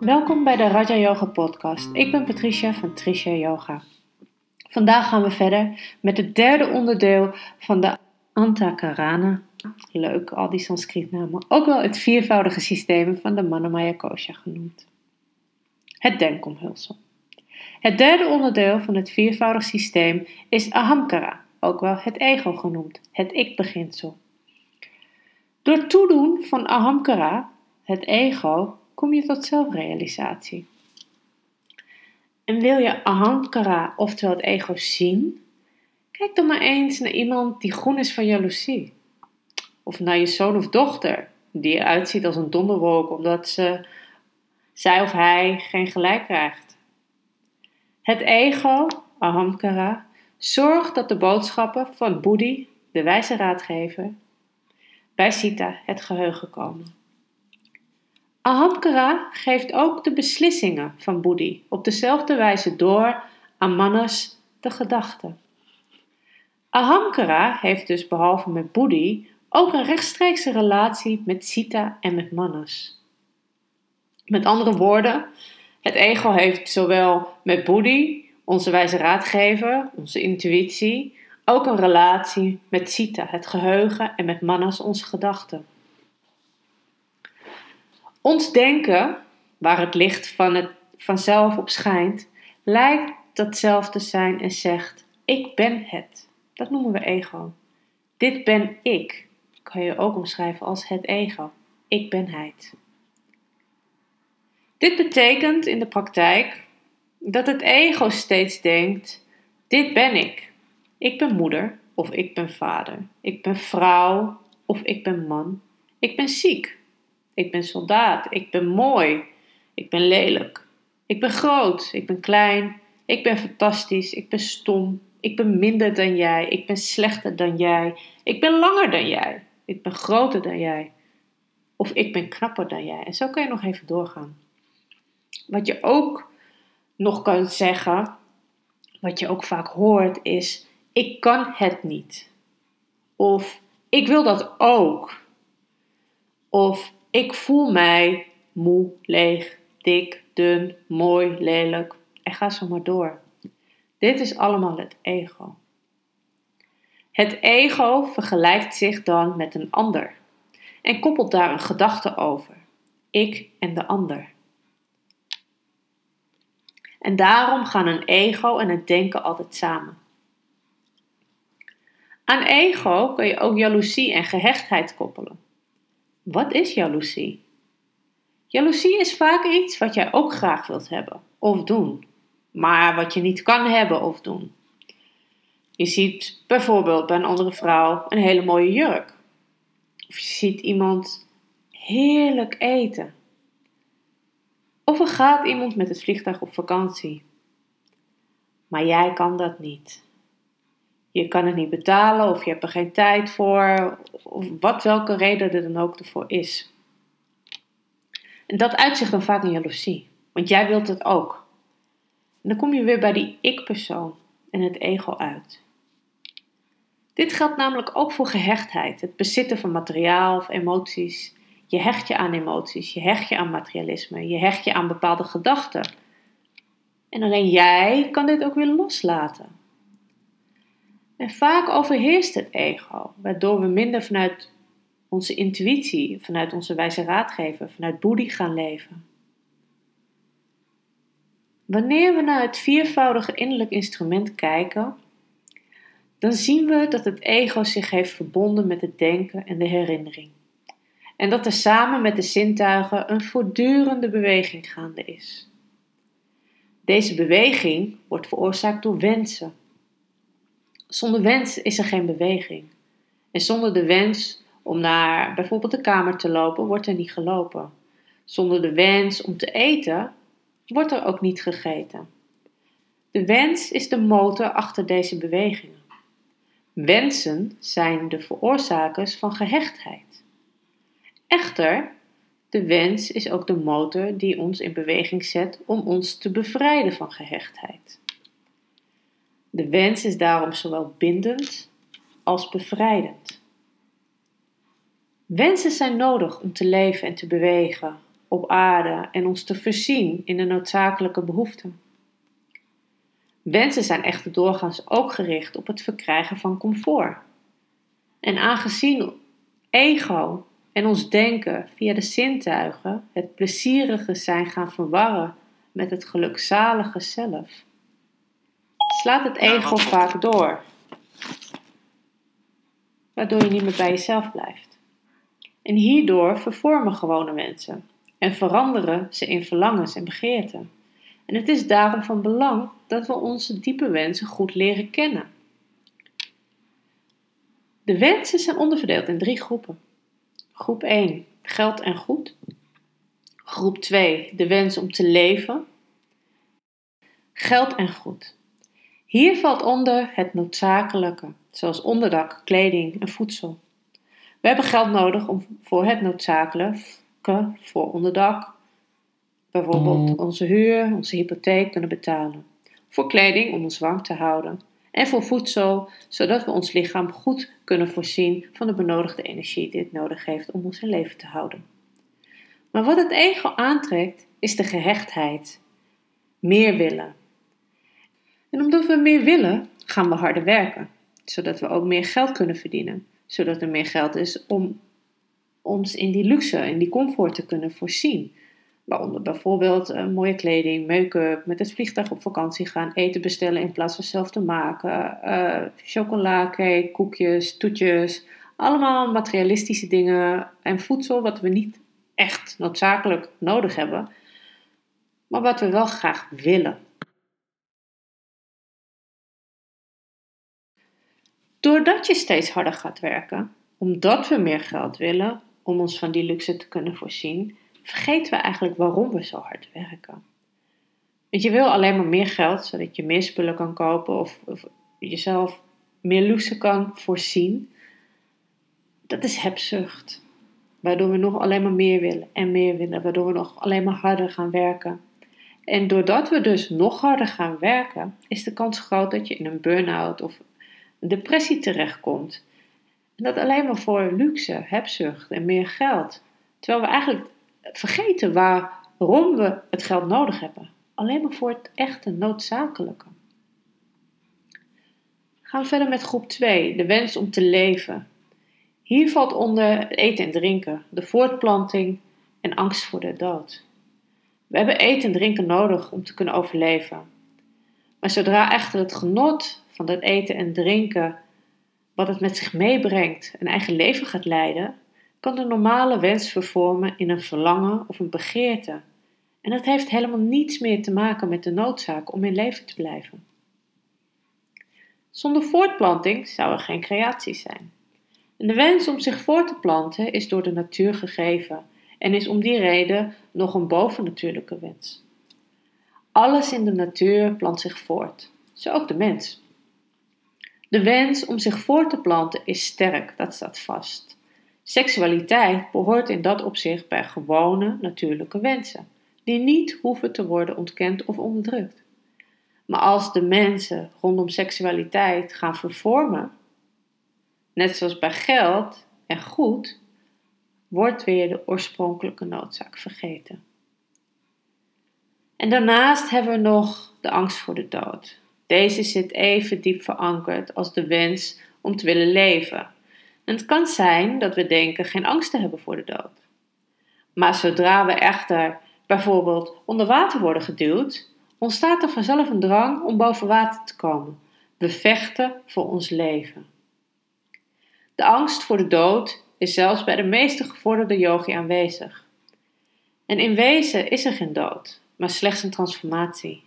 Welkom bij de Raja Yoga Podcast. Ik ben Patricia van Tricia Yoga. Vandaag gaan we verder met het derde onderdeel van de Antakarana. Leuk, al die Sanskrietnamen. Ook wel het viervoudige systeem van de Manamaya Kosha genoemd. Het denkomhulsel. Het derde onderdeel van het viervoudig systeem is Ahamkara, ook wel het ego genoemd, het ik-beginsel. Door toedoen van Ahamkara, het ego, kom je tot zelfrealisatie. En wil je ahamkara, oftewel het ego, zien? Kijk dan maar eens naar iemand die groen is van jaloezie. Of naar je zoon of dochter, die eruit ziet als een donderwolk omdat ze, zij of hij geen gelijk krijgt. Het ego, ahamkara, zorgt dat de boodschappen van Boedi, de wijze raadgever, bij Sita, het geheugen komen. Ahamkara geeft ook de beslissingen van Boedi op dezelfde wijze door aan Manas, de gedachte. Ahamkara heeft dus behalve met Boedi ook een rechtstreekse relatie met Sita en met Manas. Met andere woorden, het ego heeft zowel met Boedi, onze wijze raadgever, onze intuïtie, ook een relatie met Sita, het geheugen, en met Manas, onze gedachten. Ons denken, waar het licht van het vanzelf op schijnt, lijkt datzelfde zijn en zegt: Ik ben het. Dat noemen we ego. Dit ben ik. Kan je ook omschrijven als het ego. Ik benheid. Dit betekent in de praktijk dat het ego steeds denkt: Dit ben ik. Ik ben moeder of ik ben vader. Ik ben vrouw of ik ben man. Ik ben ziek ik ben soldaat. Ik ben mooi. Ik ben lelijk. Ik ben groot. Ik ben klein. Ik ben fantastisch. Ik ben stom. Ik ben minder dan jij. Ik ben slechter dan jij. Ik ben langer dan jij. Ik ben groter dan jij. Of ik ben knapper dan jij. En zo kan je nog even doorgaan. Wat je ook nog kan zeggen, wat je ook vaak hoort, is: ik kan het niet. Of ik wil dat ook. Of ik voel mij moe, leeg, dik, dun, mooi, lelijk. En ga zo maar door. Dit is allemaal het ego. Het ego vergelijkt zich dan met een ander en koppelt daar een gedachte over. Ik en de ander. En daarom gaan een ego en het denken altijd samen. Aan ego kun je ook jaloezie en gehechtheid koppelen. Wat is jaloezie? Jaloezie is vaak iets wat jij ook graag wilt hebben of doen, maar wat je niet kan hebben of doen. Je ziet bijvoorbeeld bij een andere vrouw een hele mooie jurk. Of je ziet iemand heerlijk eten. Of er gaat iemand met het vliegtuig op vakantie. Maar jij kan dat niet je kan het niet betalen of je hebt er geen tijd voor, of wat welke reden er dan ook ervoor is. En dat uitzicht dan vaak in jaloezie, want jij wilt het ook. En dan kom je weer bij die ik-persoon en het ego uit. Dit geldt namelijk ook voor gehechtheid, het bezitten van materiaal of emoties. Je hecht je aan emoties, je hecht je aan materialisme, je hecht je aan bepaalde gedachten. En alleen jij kan dit ook weer loslaten. En vaak overheerst het ego, waardoor we minder vanuit onze intuïtie, vanuit onze wijze raadgever, vanuit boedi gaan leven. Wanneer we naar het viervoudige innerlijk instrument kijken, dan zien we dat het ego zich heeft verbonden met het denken en de herinnering. En dat er samen met de zintuigen een voortdurende beweging gaande is. Deze beweging wordt veroorzaakt door wensen, zonder wens is er geen beweging. En zonder de wens om naar bijvoorbeeld de kamer te lopen, wordt er niet gelopen. Zonder de wens om te eten, wordt er ook niet gegeten. De wens is de motor achter deze bewegingen. Wensen zijn de veroorzakers van gehechtheid. Echter, de wens is ook de motor die ons in beweging zet om ons te bevrijden van gehechtheid. De wens is daarom zowel bindend als bevrijdend. Wensen zijn nodig om te leven en te bewegen, op aarde en ons te voorzien in de noodzakelijke behoeften. Wensen zijn echter doorgaans ook gericht op het verkrijgen van comfort. En aangezien ego en ons denken via de zintuigen het plezierige zijn gaan verwarren met het gelukzalige zelf, slaat het ego vaak door, waardoor je niet meer bij jezelf blijft. En hierdoor vervormen gewone mensen en veranderen ze in verlangens en begeerten. En het is daarom van belang dat we onze diepe wensen goed leren kennen. De wensen zijn onderverdeeld in drie groepen. Groep 1, geld en goed. Groep 2, de wens om te leven. Geld en goed. Hier valt onder het noodzakelijke, zoals onderdak, kleding en voedsel. We hebben geld nodig om voor het noodzakelijke, voor onderdak, bijvoorbeeld mm. onze huur, onze hypotheek kunnen betalen. Voor kleding om ons warm te houden. En voor voedsel, zodat we ons lichaam goed kunnen voorzien van de benodigde energie die het nodig heeft om ons in leven te houden. Maar wat het ego aantrekt, is de gehechtheid. Meer willen. En omdat we meer willen, gaan we harder werken, zodat we ook meer geld kunnen verdienen, zodat er meer geld is om ons in die luxe, in die comfort te kunnen voorzien. Waaronder bijvoorbeeld uh, mooie kleding, make-up, met het vliegtuig op vakantie gaan, eten bestellen in plaats van zelf te maken, uh, chocola, cake, koekjes, toetjes. Allemaal materialistische dingen en voedsel wat we niet echt noodzakelijk nodig hebben, maar wat we wel graag willen. Doordat je steeds harder gaat werken, omdat we meer geld willen om ons van die luxe te kunnen voorzien, vergeten we eigenlijk waarom we zo hard werken. Want je wil alleen maar meer geld, zodat je meer spullen kan kopen of, of jezelf meer luxe kan voorzien. Dat is hebzucht. Waardoor we nog alleen maar meer willen en meer willen. Waardoor we nog alleen maar harder gaan werken. En doordat we dus nog harder gaan werken, is de kans groot dat je in een burn-out of depressie terechtkomt. En dat alleen maar voor luxe, hebzucht en meer geld. Terwijl we eigenlijk vergeten waarom we het geld nodig hebben. Alleen maar voor het echte noodzakelijke. Gaan we verder met groep 2, de wens om te leven. Hier valt onder eten en drinken, de voortplanting en angst voor de dood. We hebben eten en drinken nodig om te kunnen overleven. Maar zodra echter het genot van dat eten en drinken, wat het met zich meebrengt, een eigen leven gaat leiden, kan de normale wens vervormen in een verlangen of een begeerte. En dat heeft helemaal niets meer te maken met de noodzaak om in leven te blijven. Zonder voortplanting zou er geen creatie zijn. De wens om zich voort te planten is door de natuur gegeven en is om die reden nog een bovennatuurlijke wens. Alles in de natuur plant zich voort, zo ook de mens. De wens om zich voort te planten is sterk, dat staat vast. Seksualiteit behoort in dat opzicht bij gewone natuurlijke wensen, die niet hoeven te worden ontkend of onderdrukt. Maar als de mensen rondom seksualiteit gaan vervormen, net zoals bij geld en goed, wordt weer de oorspronkelijke noodzaak vergeten. En daarnaast hebben we nog de angst voor de dood. Deze zit even diep verankerd als de wens om te willen leven en het kan zijn dat we denken geen angst te hebben voor de dood. Maar zodra we echter bijvoorbeeld onder water worden geduwd, ontstaat er vanzelf een drang om boven water te komen. We vechten voor ons leven. De angst voor de dood is zelfs bij de meeste gevorderde yogi aanwezig. En in wezen is er geen dood, maar slechts een transformatie.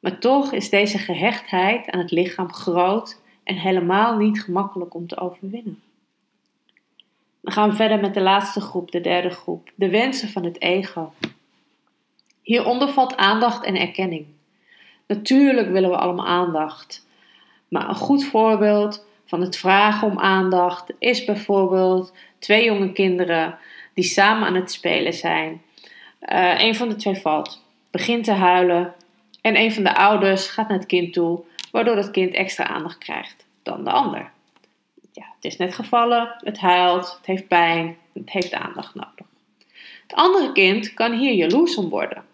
Maar toch is deze gehechtheid aan het lichaam groot en helemaal niet gemakkelijk om te overwinnen. Dan gaan we verder met de laatste groep, de derde groep, de wensen van het ego. Hieronder valt aandacht en erkenning. Natuurlijk willen we allemaal aandacht, maar een goed voorbeeld van het vragen om aandacht is bijvoorbeeld twee jonge kinderen die samen aan het spelen zijn. Uh, een van de twee valt, begint te huilen en een van de ouders gaat naar het kind toe, waardoor het kind extra aandacht krijgt dan de ander ja, het is net gevallen, het huilt, het heeft pijn, het heeft aandacht nodig. Het andere kind kan hier jaloers om worden,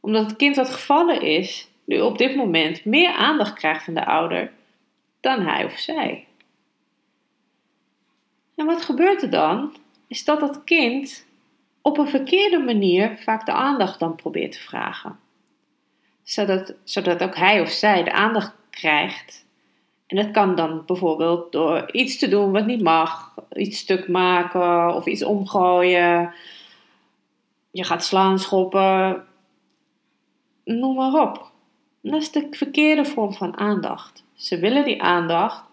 omdat het kind wat gevallen is nu op dit moment meer aandacht krijgt van de ouder dan hij of zij. En wat gebeurt er dan? Is dat het kind op een verkeerde manier vaak de aandacht dan probeert te vragen. Zodat, zodat ook hij of zij de aandacht krijgt. En dat kan dan bijvoorbeeld door iets te doen wat niet mag, iets stuk maken of iets omgooien. Je gaat slaan, schoppen, noem maar op. Dat is de verkeerde vorm van aandacht. Ze willen die aandacht,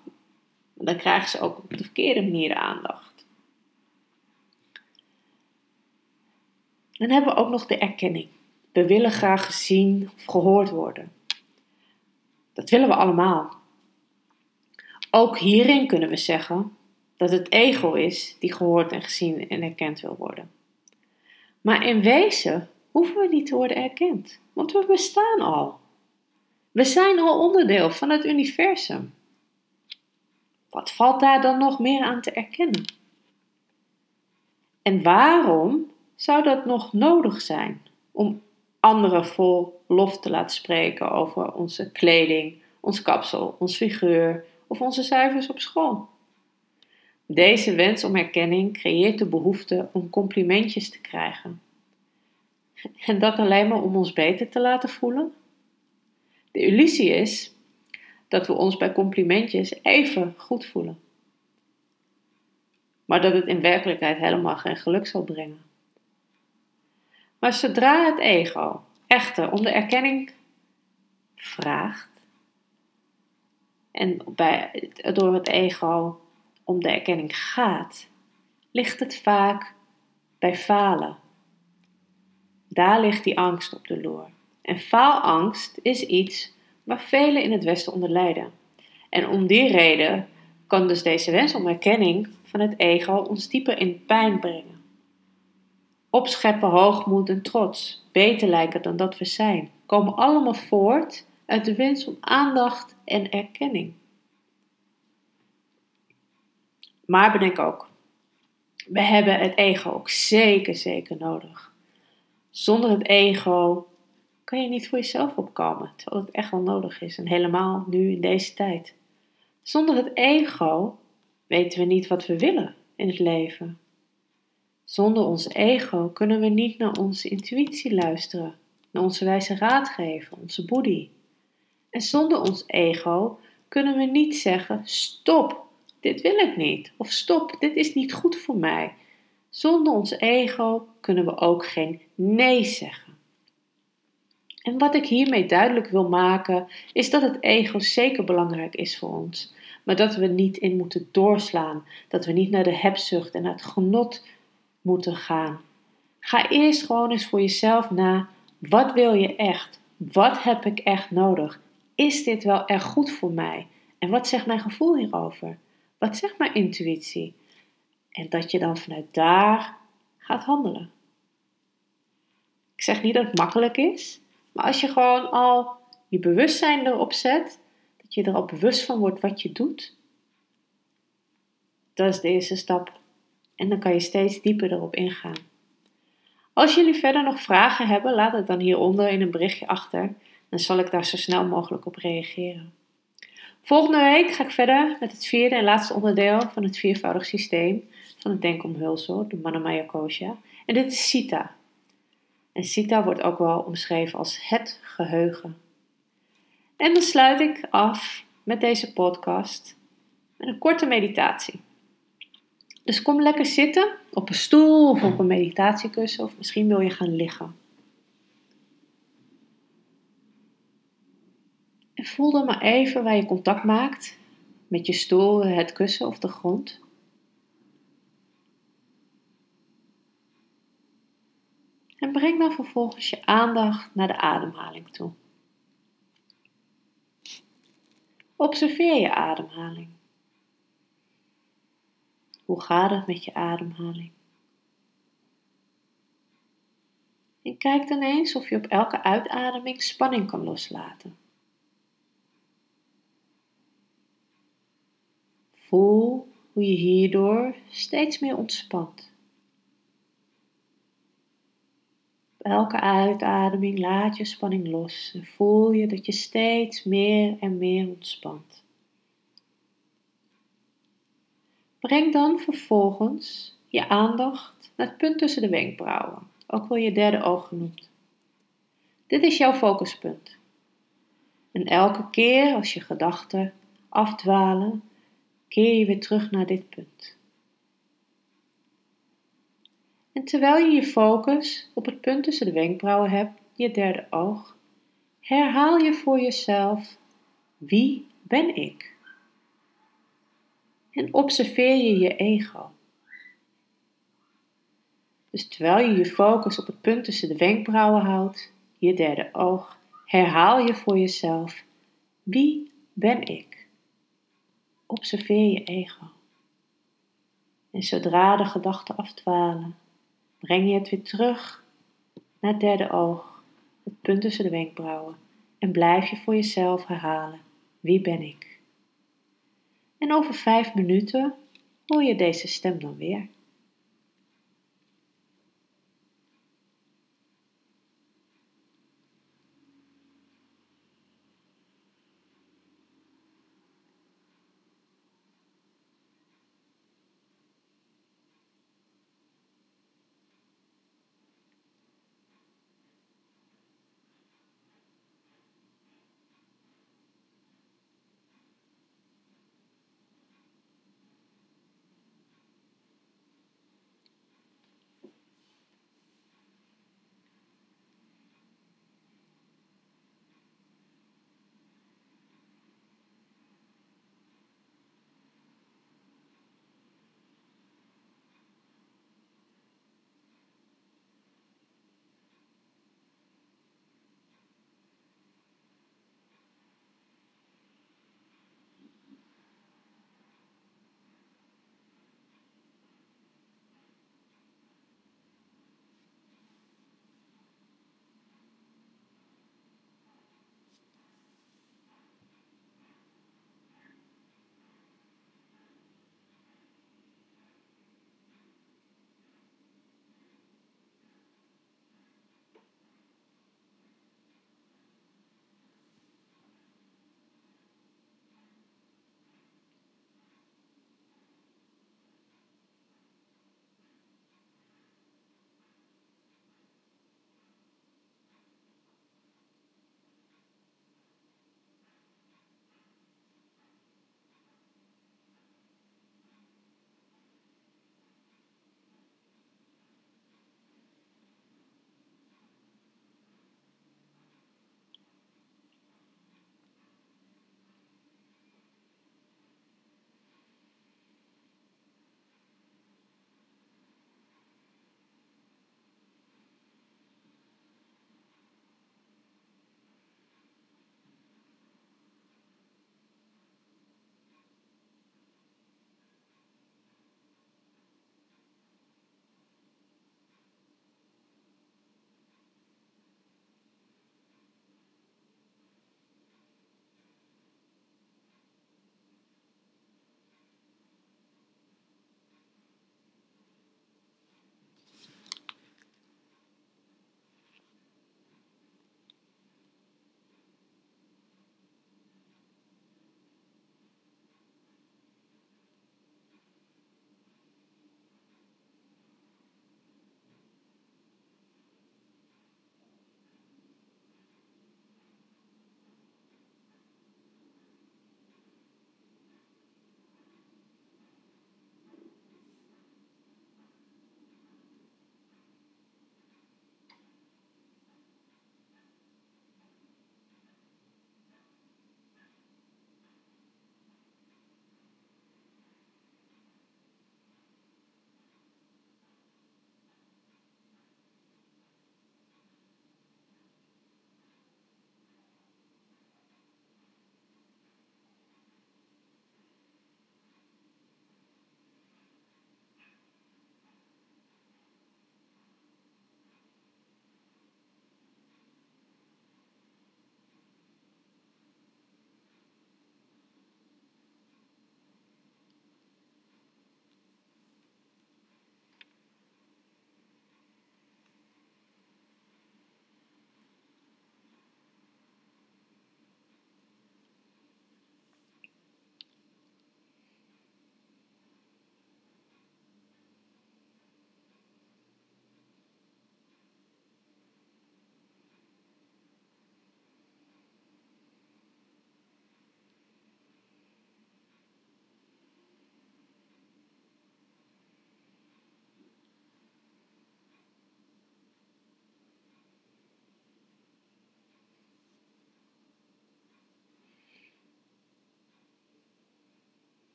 maar dan krijgen ze ook op de verkeerde manier aandacht. Dan hebben we ook nog de erkenning. We willen graag gezien of gehoord worden. Dat willen we allemaal. Ook hierin kunnen we zeggen dat het ego is die gehoord en gezien en erkend wil worden. Maar in wezen hoeven we niet te worden erkend, want we bestaan al. We zijn al onderdeel van het universum. Wat valt daar dan nog meer aan te erkennen? En waarom zou dat nog nodig zijn om anderen vol lof te laten spreken over onze kleding, ons kapsel, ons figuur of onze cijfers op school? Deze wens om erkenning creëert de behoefte om complimentjes te krijgen. En dat alleen maar om ons beter te laten voelen? De illusie is dat we ons bij complimentjes even goed voelen. Maar dat het in werkelijkheid helemaal geen geluk zal brengen. Maar zodra het ego echter om de erkenning vraagt, en bij, door het ego om de erkenning gaat, ligt het vaak bij falen. Daar ligt die angst op de loer. En faalangst is iets waar velen in het Westen onder lijden. En om die reden kan dus deze wens om erkenning van het ego ons dieper in pijn brengen. Opscheppen, hoogmoed en trots, beter lijken dan dat we zijn, komen allemaal voort uit de wens om aandacht en erkenning. Maar bedenk ook, we hebben het ego ook zeker, zeker nodig. Zonder het ego kan je niet voor jezelf opkomen, terwijl het echt wel nodig is en helemaal nu in deze tijd. Zonder het ego weten we niet wat we willen in het leven. Zonder ons ego kunnen we niet naar onze intuïtie luisteren, naar onze wijze raadgever, onze boedie. En zonder ons ego kunnen we niet zeggen: stop, dit wil ik niet. Of stop, dit is niet goed voor mij. Zonder ons ego kunnen we ook geen nee zeggen. En wat ik hiermee duidelijk wil maken, is dat het ego zeker belangrijk is voor ons, maar dat we niet in moeten doorslaan, dat we niet naar de hebzucht en naar het genot moeten gaan. Ga eerst gewoon eens voor jezelf na: wat wil je echt? Wat heb ik echt nodig? Is dit wel erg goed voor mij? En wat zegt mijn gevoel hierover? Wat zegt mijn intuïtie? En dat je dan vanuit daar gaat handelen. Ik zeg niet dat het makkelijk is, maar als je gewoon al je bewustzijn erop zet, dat je er al bewust van wordt wat je doet, dat is de eerste stap. En dan kan je steeds dieper erop ingaan. Als jullie verder nog vragen hebben, laat het dan hieronder in een berichtje achter. Dan zal ik daar zo snel mogelijk op reageren. Volgende week ga ik verder met het vierde en laatste onderdeel van het viervoudig systeem van het denkomhulsel, de Manamaya Kosha. En dit is Sita. En Sita wordt ook wel omschreven als het geheugen. En dan sluit ik af met deze podcast met een korte meditatie. Dus kom lekker zitten op een stoel of op een meditatiekussen of misschien wil je gaan liggen. En voel dan maar even waar je contact maakt met je stoel, het kussen of de grond. En breng dan vervolgens je aandacht naar de ademhaling toe. Observeer je ademhaling. Hoe gaat het met je ademhaling? En kijk dan eens of je op elke uitademing spanning kan loslaten. Voel hoe je hierdoor steeds meer ontspant. Op elke uitademing laat je spanning los en voel je dat je steeds meer en meer ontspant. Breng dan vervolgens je aandacht naar het punt tussen de wenkbrauwen, ook wel je derde oog genoemd. Dit is jouw focuspunt. En elke keer als je gedachten afdwalen, keer je weer terug naar dit punt. En terwijl je je focus op het punt tussen de wenkbrauwen hebt, je derde oog, herhaal je voor jezelf: wie ben ik? En observeer je je ego. Dus terwijl je je focus op het punt tussen de wenkbrauwen houdt, je derde oog, herhaal je voor jezelf: wie ben ik? Observeer je ego. En zodra de gedachten afdwalen, breng je het weer terug naar het derde oog, het punt tussen de wenkbrauwen, en blijf je voor jezelf herhalen: wie ben ik? En over vijf minuten hoor je deze stem dan weer.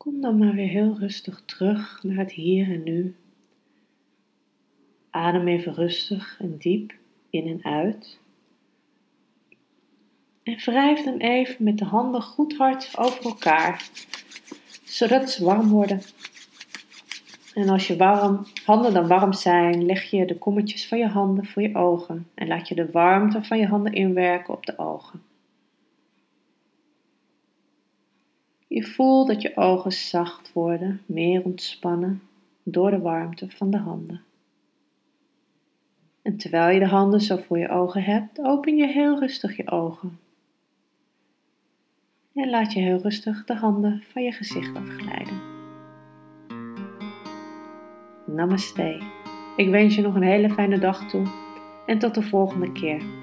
Kom dan maar weer heel rustig terug naar het hier en nu. Adem even rustig en diep in en uit. En wrijf dan even met de handen goed hard over elkaar, zodat ze warm worden. En als je warm, handen dan warm zijn, leg je de kommetjes van je handen voor je ogen en laat je de warmte van je handen inwerken op de ogen. Je voelt dat je ogen zacht worden, meer ontspannen door de warmte van de handen. En terwijl je de handen zo voor je ogen hebt, open je heel rustig je ogen. En laat je heel rustig de handen van je gezicht afglijden. Namaste. Ik wens je nog een hele fijne dag toe en tot de volgende keer.